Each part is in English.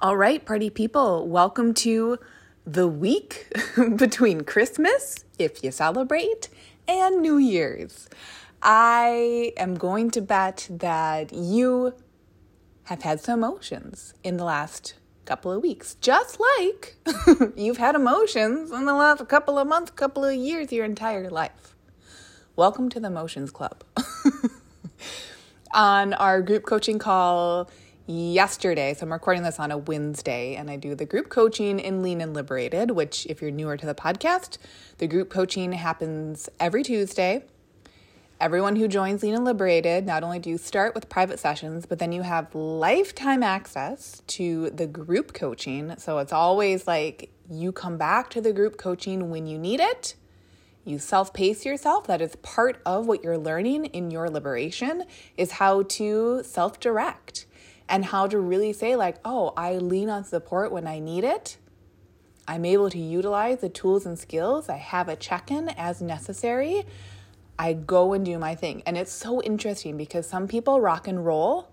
All right, party people, welcome to the week between Christmas, if you celebrate, and New Year's. I am going to bet that you have had some emotions in the last couple of weeks, just like you've had emotions in the last couple of months, couple of years, your entire life. Welcome to the Emotions Club. On our group coaching call, yesterday. So I'm recording this on a Wednesday, and I do the group coaching in Lean and Liberated, which, if you're newer to the podcast, the group coaching happens every Tuesday. Everyone who joins Lean and Liberated, not only do you start with private sessions, but then you have lifetime access to the group coaching. So it's always like you come back to the group coaching when you need it. You self pace yourself. That is part of what you're learning in your liberation, is how to self direct and how to really say, like, oh, I lean on support when I need it. I'm able to utilize the tools and skills. I have a check in as necessary. I go and do my thing. And it's so interesting because some people rock and roll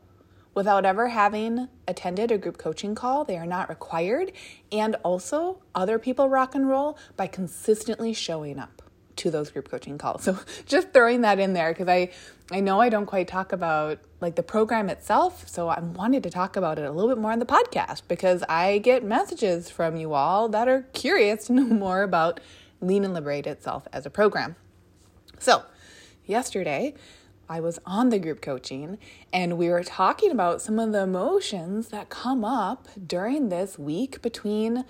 without ever having attended a group coaching call. They are not required. And also, other people rock and roll by consistently showing up to those group coaching calls. So just throwing that in there because I I know I don't quite talk about like the program itself, so I wanted to talk about it a little bit more on the podcast because I get messages from you all that are curious to know more about Lean and Liberate itself as a program. So, yesterday I was on the group coaching and we were talking about some of the emotions that come up during this week between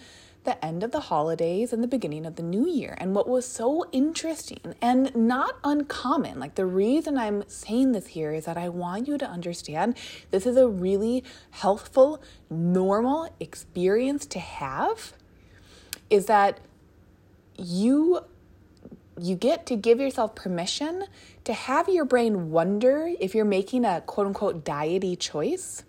the end of the holidays and the beginning of the new year. And what was so interesting and not uncommon, like the reason I'm saying this here is that I want you to understand this is a really healthful, normal experience to have, is that you you get to give yourself permission to have your brain wonder if you're making a quote unquote diety choice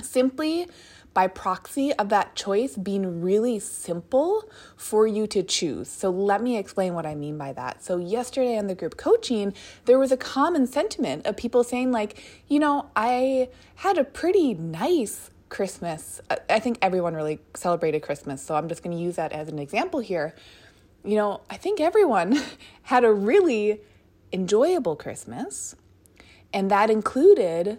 simply by proxy of that choice being really simple for you to choose. So, let me explain what I mean by that. So, yesterday in the group coaching, there was a common sentiment of people saying, like, you know, I had a pretty nice Christmas. I think everyone really celebrated Christmas. So, I'm just going to use that as an example here. You know, I think everyone had a really enjoyable Christmas, and that included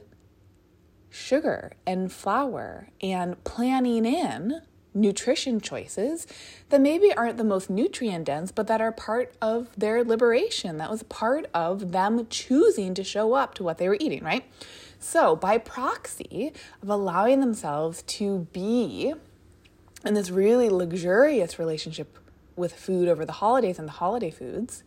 sugar and flour and planning in nutrition choices that maybe aren't the most nutrient dense, but that are part of their liberation. That was part of them choosing to show up to what they were eating, right? So, by proxy of allowing themselves to be in this really luxurious relationship with food over the holidays and the holiday foods,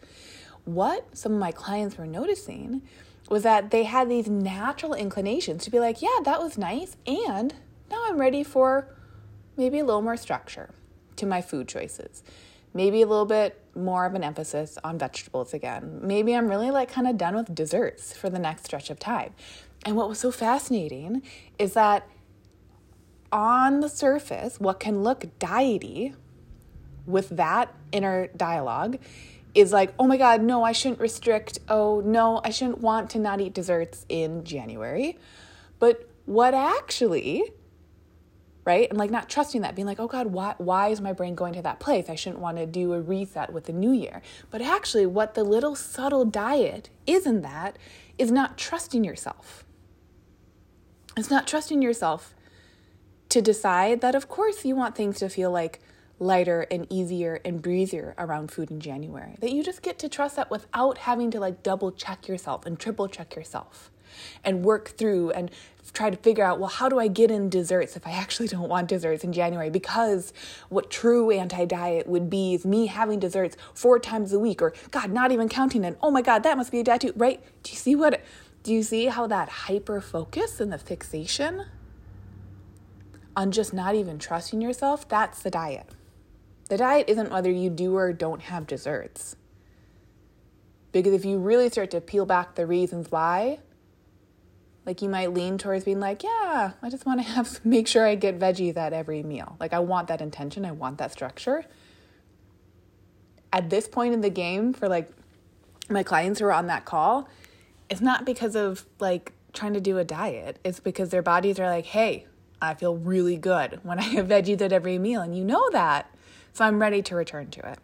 what some of my clients were noticing was that they had these natural inclinations to be like, yeah, that was nice. And now I'm ready for maybe a little more structure to my food choices. Maybe a little bit more of an emphasis on vegetables again. Maybe I'm really like kind of done with desserts for the next stretch of time. And what was so fascinating is that on the surface, what can look diety with that inner dialogue is like, oh my God, no, I shouldn't restrict. Oh, no, I shouldn't want to not eat desserts in January. But what actually, right? And like not trusting that, being like, oh God, why, why is my brain going to that place? I shouldn't want to do a reset with the new year. But actually, what the little subtle diet is in that is not trusting yourself. It's not trusting yourself to decide that, of course, you want things to feel like lighter and easier and breezier around food in January. That you just get to trust that without having to like double check yourself and triple check yourself and work through and try to figure out, well, how do I get in desserts if I actually don't want desserts in January? Because what true anti diet would be is me having desserts four times a week, or God, not even counting it. Oh my God, that must be a diet right? Do you see what? Do you see how that hyper focus and the fixation on just not even trusting yourself, that's the diet. The diet isn't whether you do or don't have desserts. Because if you really start to peel back the reasons why, like you might lean towards being like, yeah, I just want to have make sure I get veggies at every meal. Like I want that intention, I want that structure. At this point in the game for like my clients who are on that call, it's not because of like trying to do a diet. It's because their bodies are like, "Hey, I feel really good when I have veggies at every meal and you know that." So I'm ready to return to it.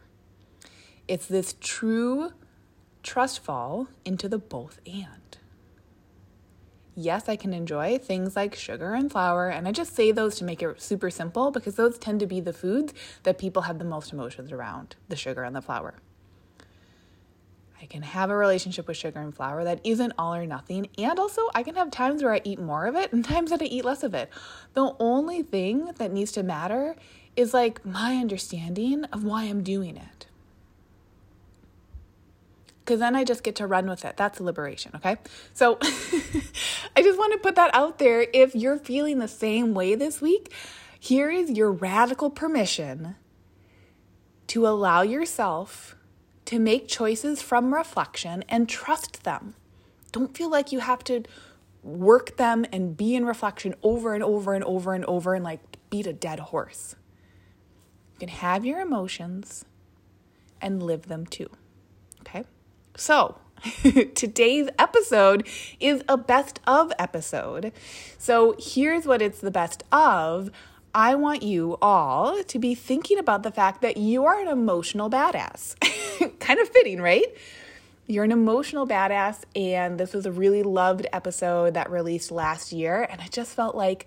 It's this true trust fall into the both and yes, I can enjoy things like sugar and flour. And I just say those to make it super simple because those tend to be the foods that people have the most emotions around the sugar and the flour. I can have a relationship with sugar and flour that isn't all or nothing. And also, I can have times where I eat more of it and times that I eat less of it. The only thing that needs to matter is like my understanding of why I'm doing it because then I just get to run with it. That's liberation, okay? So I just want to put that out there. If you're feeling the same way this week, here is your radical permission to allow yourself to make choices from reflection and trust them. Don't feel like you have to work them and be in reflection over and over and over and over and like beat a dead horse. Can have your emotions and live them too. Okay? So, today's episode is a best of episode. So, here's what it's the best of. I want you all to be thinking about the fact that you are an emotional badass. kind of fitting, right? You're an emotional badass, and this was a really loved episode that released last year, and I just felt like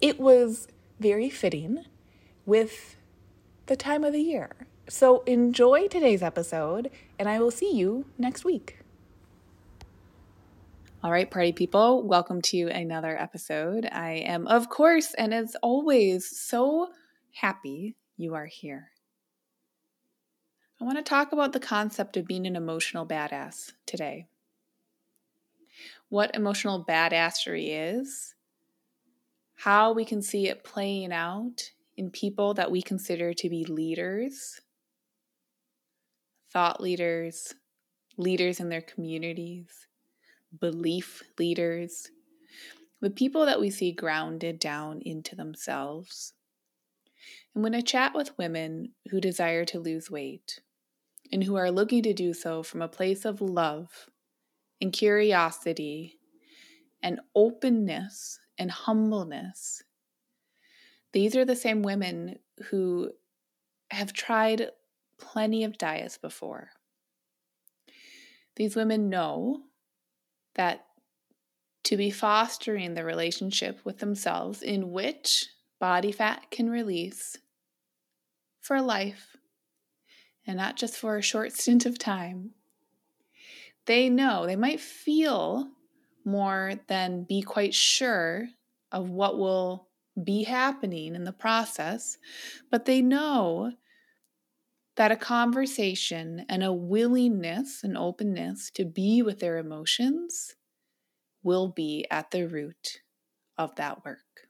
it was very fitting with the time of the year. So enjoy today's episode, and I will see you next week. All right, party people, welcome to another episode. I am, of course, and as always, so happy you are here. I want to talk about the concept of being an emotional badass today. What emotional badassery is, how we can see it playing out in people that we consider to be leaders thought leaders, leaders in their communities, belief leaders, the people that we see grounded down into themselves. And when I chat with women who desire to lose weight and who are looking to do so from a place of love and curiosity and openness and humbleness, these are the same women who have tried plenty of diets before. These women know that to be fostering the relationship with themselves in which body fat can release for life and not just for a short stint of time. They know, they might feel more than be quite sure of what will be happening in the process, but they know that a conversation and a willingness and openness to be with their emotions will be at the root of that work.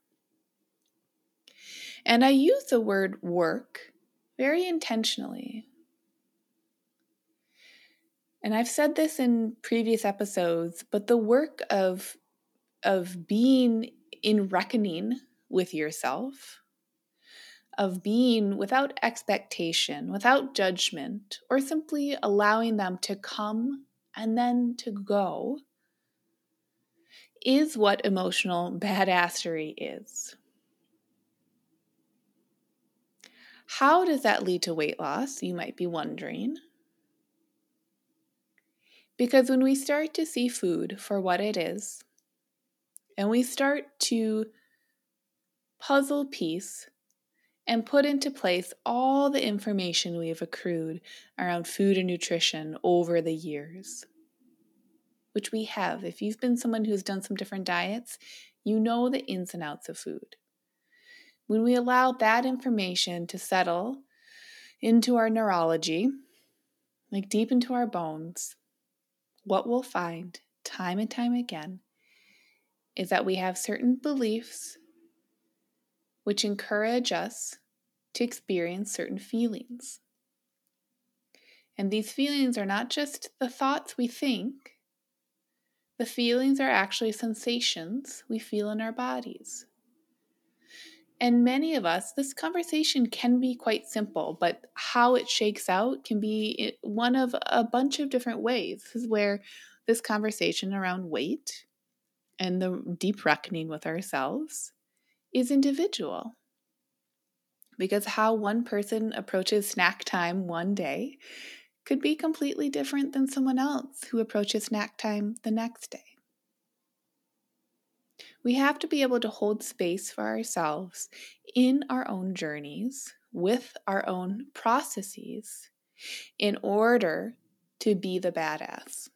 And I use the word work very intentionally. And I've said this in previous episodes, but the work of, of being in reckoning with yourself of being without expectation, without judgment, or simply allowing them to come and then to go is what emotional badassery is. How does that lead to weight loss? You might be wondering. Because when we start to see food for what it is, and we start to puzzle piece and put into place all the information we have accrued around food and nutrition over the years. Which we have. If you've been someone who's done some different diets, you know the ins and outs of food. When we allow that information to settle into our neurology, like deep into our bones, what we'll find time and time again is that we have certain beliefs which encourage us to experience certain feelings. And these feelings are not just the thoughts we think, the feelings are actually sensations we feel in our bodies. And many of us, this conversation can be quite simple, but how it shakes out can be one of a bunch of different ways. This is where this conversation around weight and the deep reckoning with ourselves is individual. Because how one person approaches snack time one day could be completely different than someone else who approaches snack time the next day. We have to be able to hold space for ourselves in our own journeys with our own processes in order to be the badass.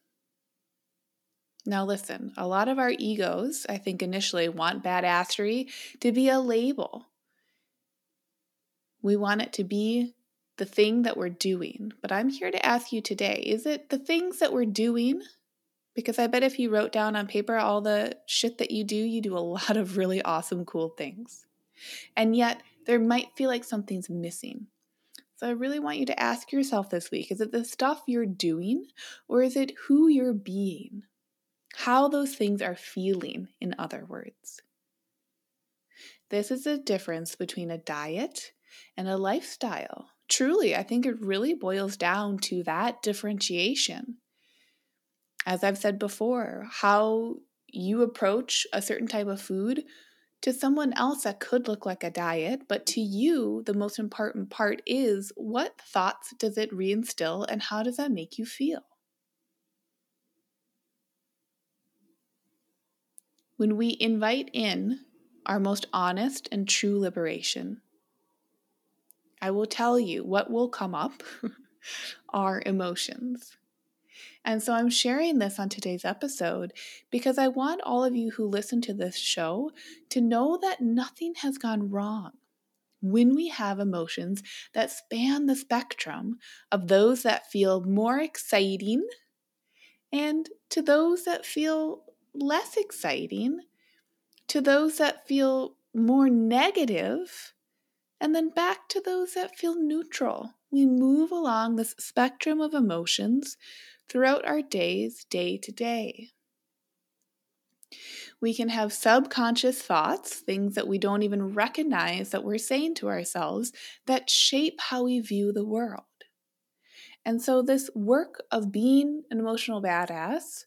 Now, listen, a lot of our egos, I think initially, want badassery to be a label. We want it to be the thing that we're doing. But I'm here to ask you today is it the things that we're doing? Because I bet if you wrote down on paper all the shit that you do, you do a lot of really awesome, cool things. And yet, there might feel like something's missing. So I really want you to ask yourself this week is it the stuff you're doing, or is it who you're being? How those things are feeling, in other words. This is the difference between a diet and a lifestyle. Truly, I think it really boils down to that differentiation. As I've said before, how you approach a certain type of food to someone else that could look like a diet, but to you, the most important part is what thoughts does it reinstill and how does that make you feel? When we invite in our most honest and true liberation, I will tell you what will come up are emotions. And so I'm sharing this on today's episode because I want all of you who listen to this show to know that nothing has gone wrong when we have emotions that span the spectrum of those that feel more exciting and to those that feel less exciting, to those that feel more negative, and then back to those that feel neutral. We move along this spectrum of emotions throughout our days, day to day. We can have subconscious thoughts, things that we don't even recognize that we're saying to ourselves, that shape how we view the world. And so, this work of being an emotional badass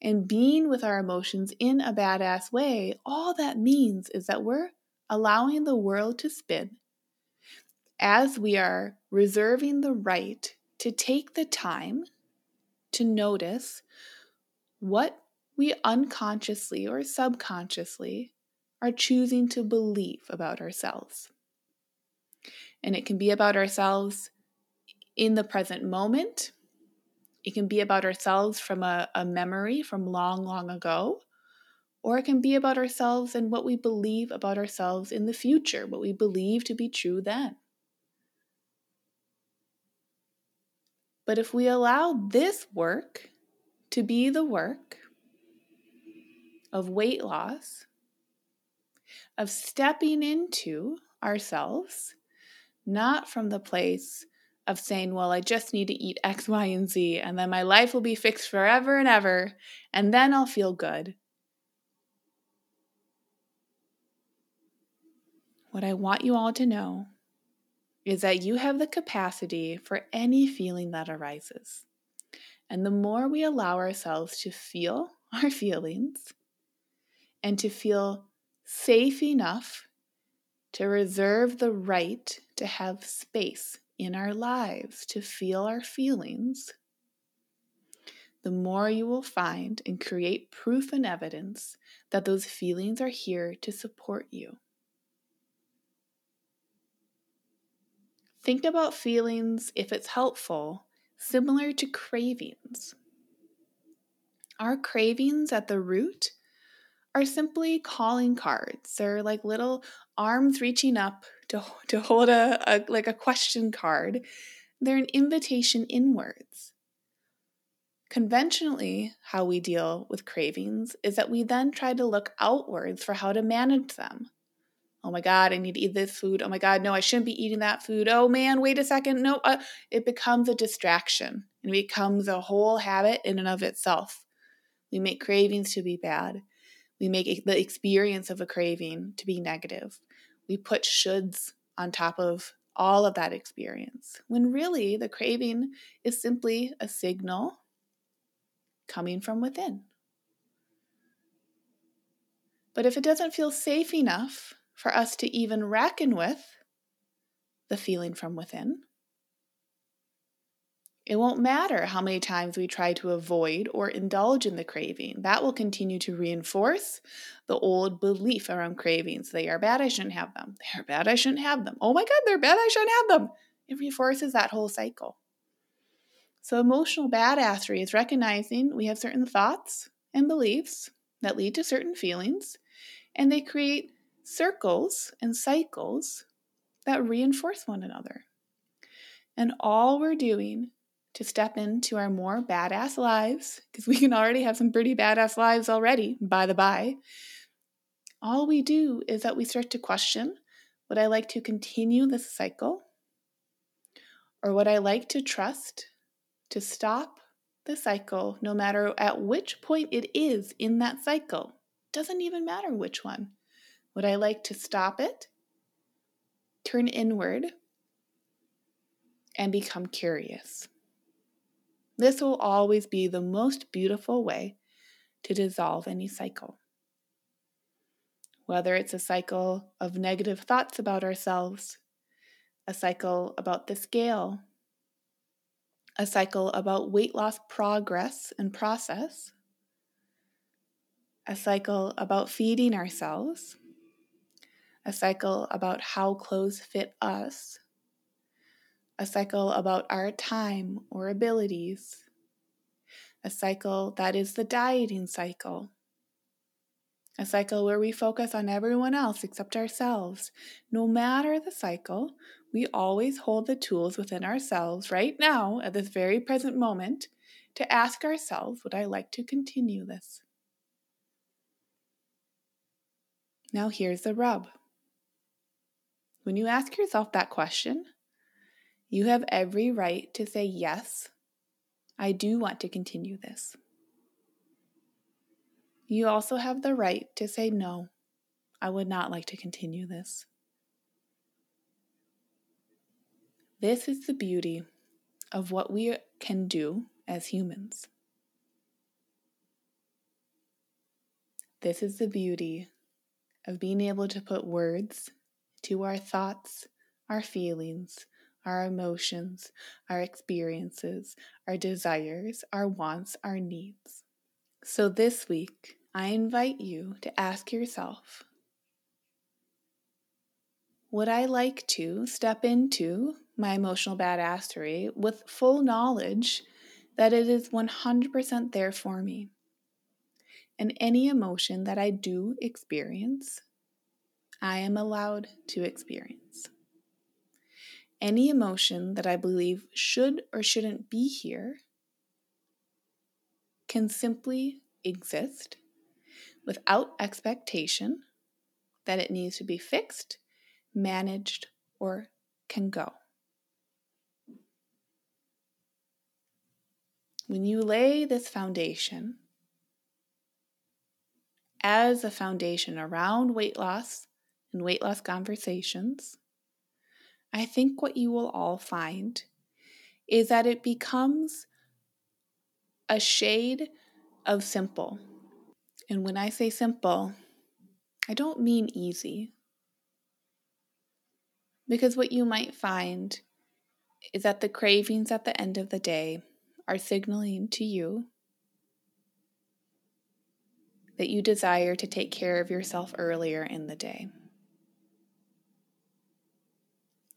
and being with our emotions in a badass way, all that means is that we're allowing the world to spin as we are reserving the right to take the time to notice what we unconsciously or subconsciously are choosing to believe about ourselves. And it can be about ourselves in the present moment. It can be about ourselves from a, a memory from long, long ago. Or it can be about ourselves and what we believe about ourselves in the future, what we believe to be true then. But if we allow this work to be the work of weight loss, of stepping into ourselves, not from the place of saying, well, I just need to eat X, Y, and Z, and then my life will be fixed forever and ever, and then I'll feel good. What I want you all to know is that you have the capacity for any feeling that arises. And the more we allow ourselves to feel our feelings and to feel safe enough to reserve the right to have space in our lives to feel our feelings, the more you will find and create proof and evidence that those feelings are here to support you. Think about feelings, if it's helpful, similar to cravings. Our cravings at the root are simply calling cards. They're like little arms reaching up to, to hold a, a like a question card. They're an invitation inwards. Conventionally, how we deal with cravings is that we then try to look outwards for how to manage them. Oh my God, I need to eat this food. Oh my God, no, I shouldn't be eating that food. Oh man, wait a second. No, uh, it becomes a distraction and becomes a whole habit in and of itself. We make cravings to be bad. We make the experience of a craving to be negative. We put shoulds on top of all of that experience when really the craving is simply a signal coming from within. But if it doesn't feel safe enough for us to even reckon with the feeling from within, it won't matter how many times we try to avoid or indulge in the craving. That will continue to reinforce the old belief around cravings. They are bad, I shouldn't have them. They're bad, I shouldn't have them. Oh my God, they're bad, I shouldn't have them. It reinforces that whole cycle. So, emotional badassery is recognizing we have certain thoughts and beliefs that lead to certain feelings, and they create circles and cycles that reinforce one another. And all we're doing to step into our more badass lives, because we can already have some pretty badass lives already, by the by, all we do is that we start to question would I like to continue this cycle? Or would I like to trust to stop the cycle no matter at which point it is in that cycle? Doesn't even matter which one. Would I like to stop it, turn inward, and become curious? This will always be the most beautiful way to dissolve any cycle. Whether it's a cycle of negative thoughts about ourselves, a cycle about the scale, a cycle about weight loss progress and process, a cycle about feeding ourselves, a cycle about how clothes fit us, a cycle about our time or abilities, a cycle that is the dieting cycle, a cycle where we focus on everyone else except ourselves. No matter the cycle, we always hold the tools within ourselves right now, at this very present moment, to ask ourselves Would I like to continue this? Now, here's the rub. When you ask yourself that question, you have every right to say, Yes, I do want to continue this. You also have the right to say, No, I would not like to continue this. This is the beauty of what we can do as humans. This is the beauty of being able to put words to our thoughts, our feelings, our emotions, our experiences, our desires, our wants, our needs. So this week, I invite you to ask yourself Would I like to step into my emotional badassery with full knowledge that it is 100% there for me? And any emotion that I do experience, I am allowed to experience any emotion that I believe should or shouldn't be here can simply exist without expectation that it needs to be fixed, managed, or can go. When you lay this foundation as a foundation around weight loss and weight loss conversations, I think what you will all find is that it becomes a shade of simple. And when I say simple, I don't mean easy. Because what you might find is that the cravings at the end of the day are signaling to you that you desire to take care of yourself earlier in the day.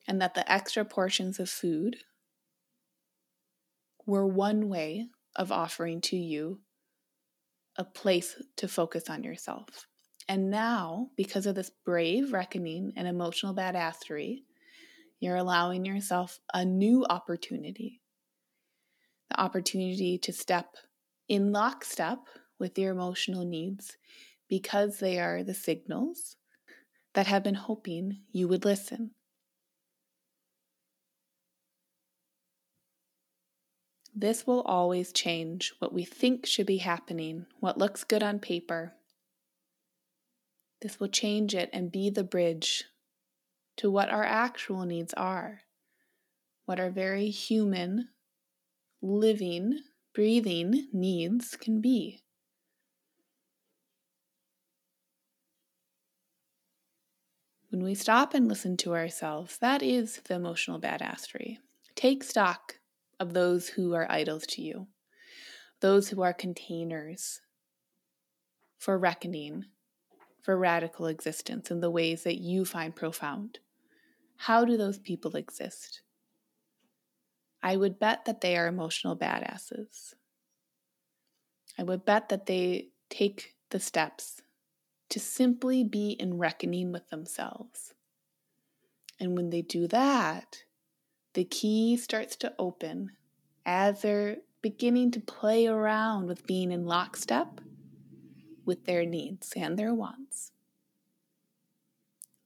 And that the extra portions of food were one way of offering to you a place to focus on yourself. And now, because of this brave reckoning and emotional badassery, you're allowing yourself a new opportunity the opportunity to step in lockstep with your emotional needs because they are the signals that have been hoping you would listen. This will always change what we think should be happening, what looks good on paper. This will change it and be the bridge to what our actual needs are, what our very human, living, breathing needs can be. When we stop and listen to ourselves, that is the emotional badassery. Take stock of those who are idols to you, those who are containers for reckoning, for radical existence in the ways that you find profound. How do those people exist? I would bet that they are emotional badasses. I would bet that they take the steps to simply be in reckoning with themselves. And when they do that, the key starts to open as they're beginning to play around with being in lockstep with their needs and their wants.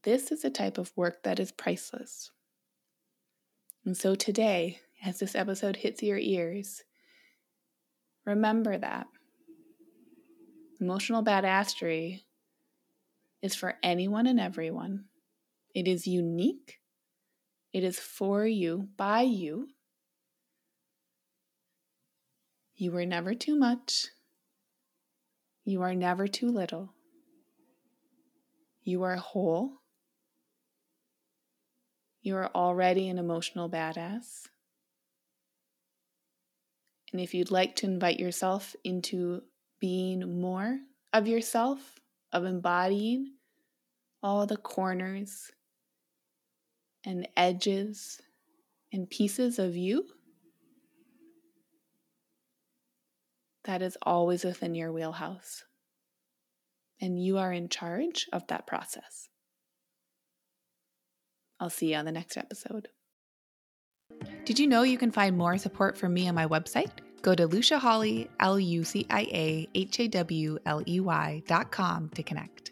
This is a type of work that is priceless. And so today, as this episode hits your ears, remember that emotional badassery is for anyone and everyone. It is unique. It is for you, by you. You are never too much. You are never too little. You are whole. You are already an emotional badass. And if you'd like to invite yourself into being more of yourself, of embodying all the corners and edges and pieces of you that is always within your wheelhouse. And you are in charge of that process. I'll see you on the next episode. Did you know you can find more support from me on my website? Go to Lucia Hawley, L U C I A H A W L E Y dot com to connect.